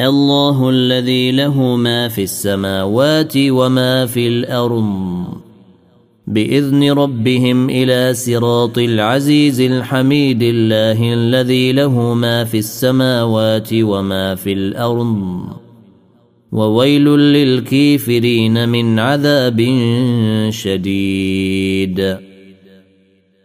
الله الذي له ما في السماوات وما في الأرض. بإذن ربهم إلى صراط العزيز الحميد الله الذي له ما في السماوات وما في الأرض. وويل للكافرين من عذاب شديد.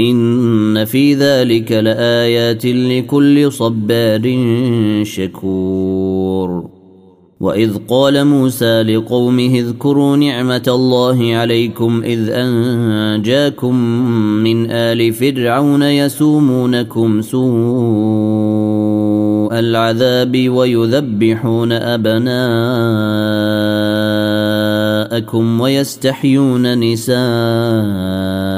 إن في ذلك لآيات لكل صبار شكور وإذ قال موسى لقومه اذكروا نعمة الله عليكم إذ أنجاكم من آل فرعون يسومونكم سوء العذاب ويذبحون أبناءكم ويستحيون نساءكم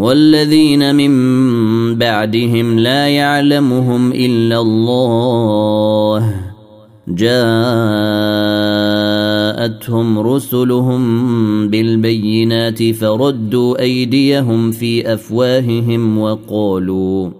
والذين من بعدهم لا يعلمهم إلا الله. جاءتهم رسلهم بالبينات فردوا أيديهم في أفواههم وقالوا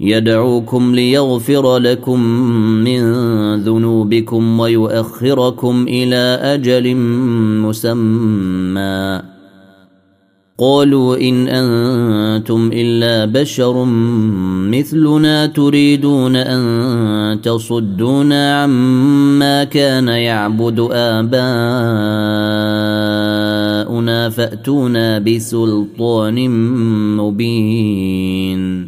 يدعوكم ليغفر لكم من ذنوبكم ويؤخركم إلى أجل مسمى. قالوا إن أنتم إلا بشر مثلنا تريدون أن تصدونا عما كان يعبد آباؤنا فأتونا بسلطان مبين.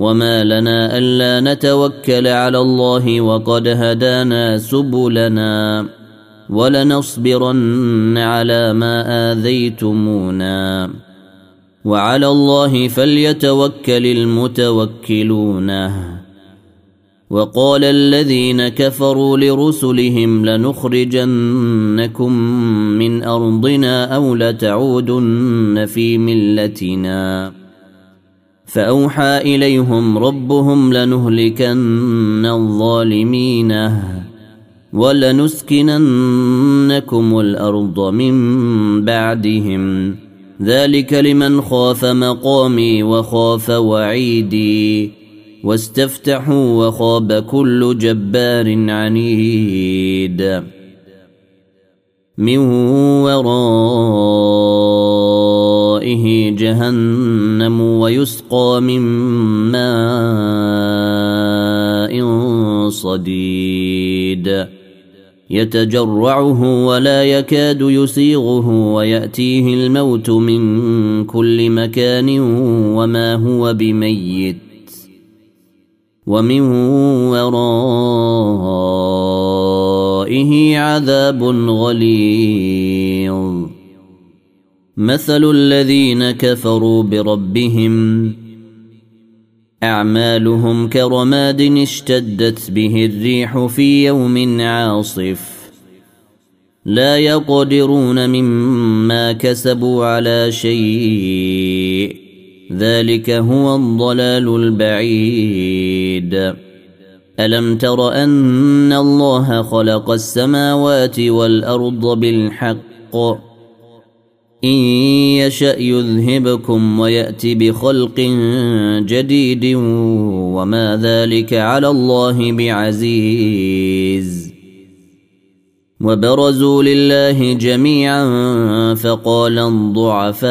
وما لنا الا نتوكل على الله وقد هدانا سبلنا ولنصبرن على ما اذيتمونا وعلى الله فليتوكل المتوكلون وقال الذين كفروا لرسلهم لنخرجنكم من ارضنا أو لتعودن في ملتنا فأوحى إليهم ربهم لنهلكن الظالمين ولنسكننكم الأرض من بعدهم. ذلك لمن خاف مقامي وخاف وعيدي. واستفتحوا وخاب كل جبار عنيد. من ورائه جهنم ويسقى من ماء صديد يتجرعه ولا يكاد يسيغه وياتيه الموت من كل مكان وما هو بميت ومن ورائه عذاب غليظ مثل الذين كفروا بربهم. أعمالهم كرماد اشتدت به الريح في يوم عاصف. لا يقدرون مما كسبوا على شيء. ذلك هو الضلال البعيد. ألم تر أن الله خلق السماوات والأرض بالحق؟ إن يشأ يذهبكم ويأتي بخلق جديد وما ذلك على الله بعزيز. وبرزوا لله جميعا فقال الضعفاء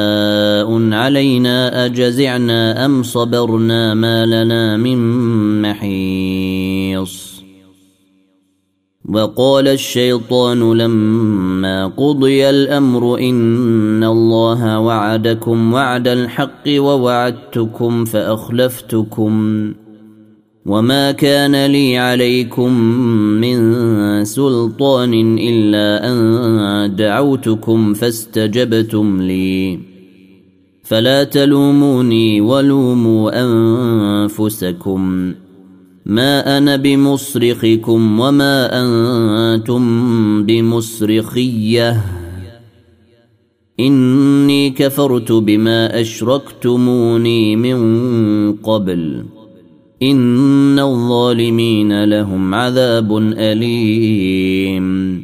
علينا أجزعنا أم صبرنا ما لنا من محيص. وقال الشيطان لما قضي الأمر إن الله وعدكم وعد الحق ووعدتكم فأخلفتكم. وما كان لي عليكم من سلطان إلا أن دعوتكم فاستجبتم لي. فلا تلوموني ولوموا أنفسكم. ما أنا بمصرخكم وما أنتم بمصرخية. إني كفرت بما أشركتموني من قبل. إن الظالمين لهم عذاب أليم.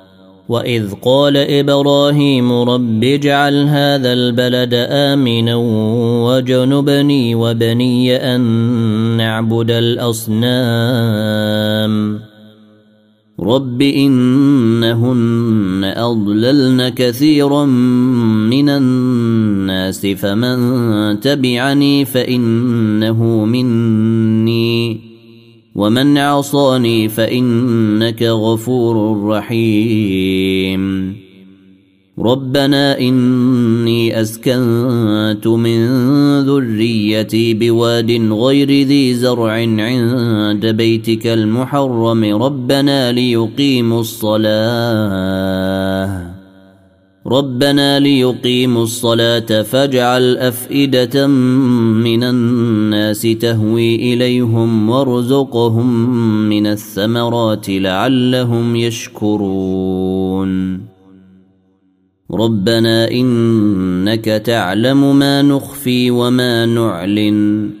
واذ قال إبراهيم رب اجعل هذا البلد امنا وجنبني وبني ان نعبد الاصنام. رب انهن اضللن كثيرا من الناس فمن تبعني فانه مني. ومن عصاني فإنك غفور رحيم. ربنا إني أسكنت من ذريتي بواد غير ذي زرع عند بيتك المحرم. ربنا ليقيموا الصلاة. ربنا ليقيموا الصلاة فاجعل أفئدة من الناس تهوي إليهم وارزقهم من الثمرات لعلهم يشكرون. ربنا إنك تعلم ما نخفي وما نعلن.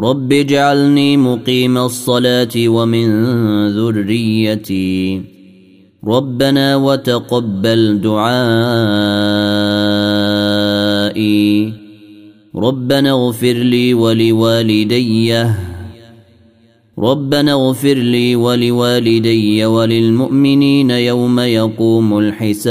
رب اجعلني مقيم الصلاة ومن ذريتي. ربنا وتقبل دعائي. ربنا اغفر لي ولوالدي. ربنا اغفر لي ولوالدي وللمؤمنين يوم يقوم الحساب.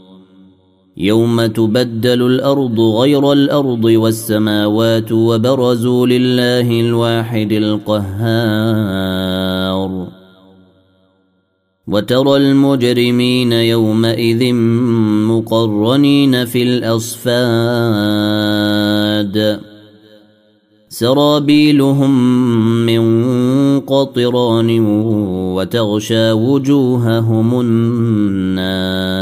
يوم تبدل الأرض غير الأرض والسماوات وبرزوا لله الواحد القهار وترى المجرمين يومئذ مقرنين في الاصفاد سرابيلهم من قطران وتغشى وجوههم النار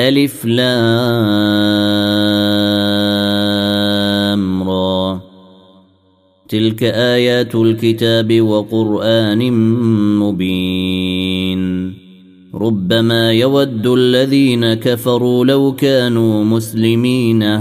ألف لام را. تلك آيات الكتاب وقرآن مبين. ربما يود الذين كفروا لو كانوا مسلمين.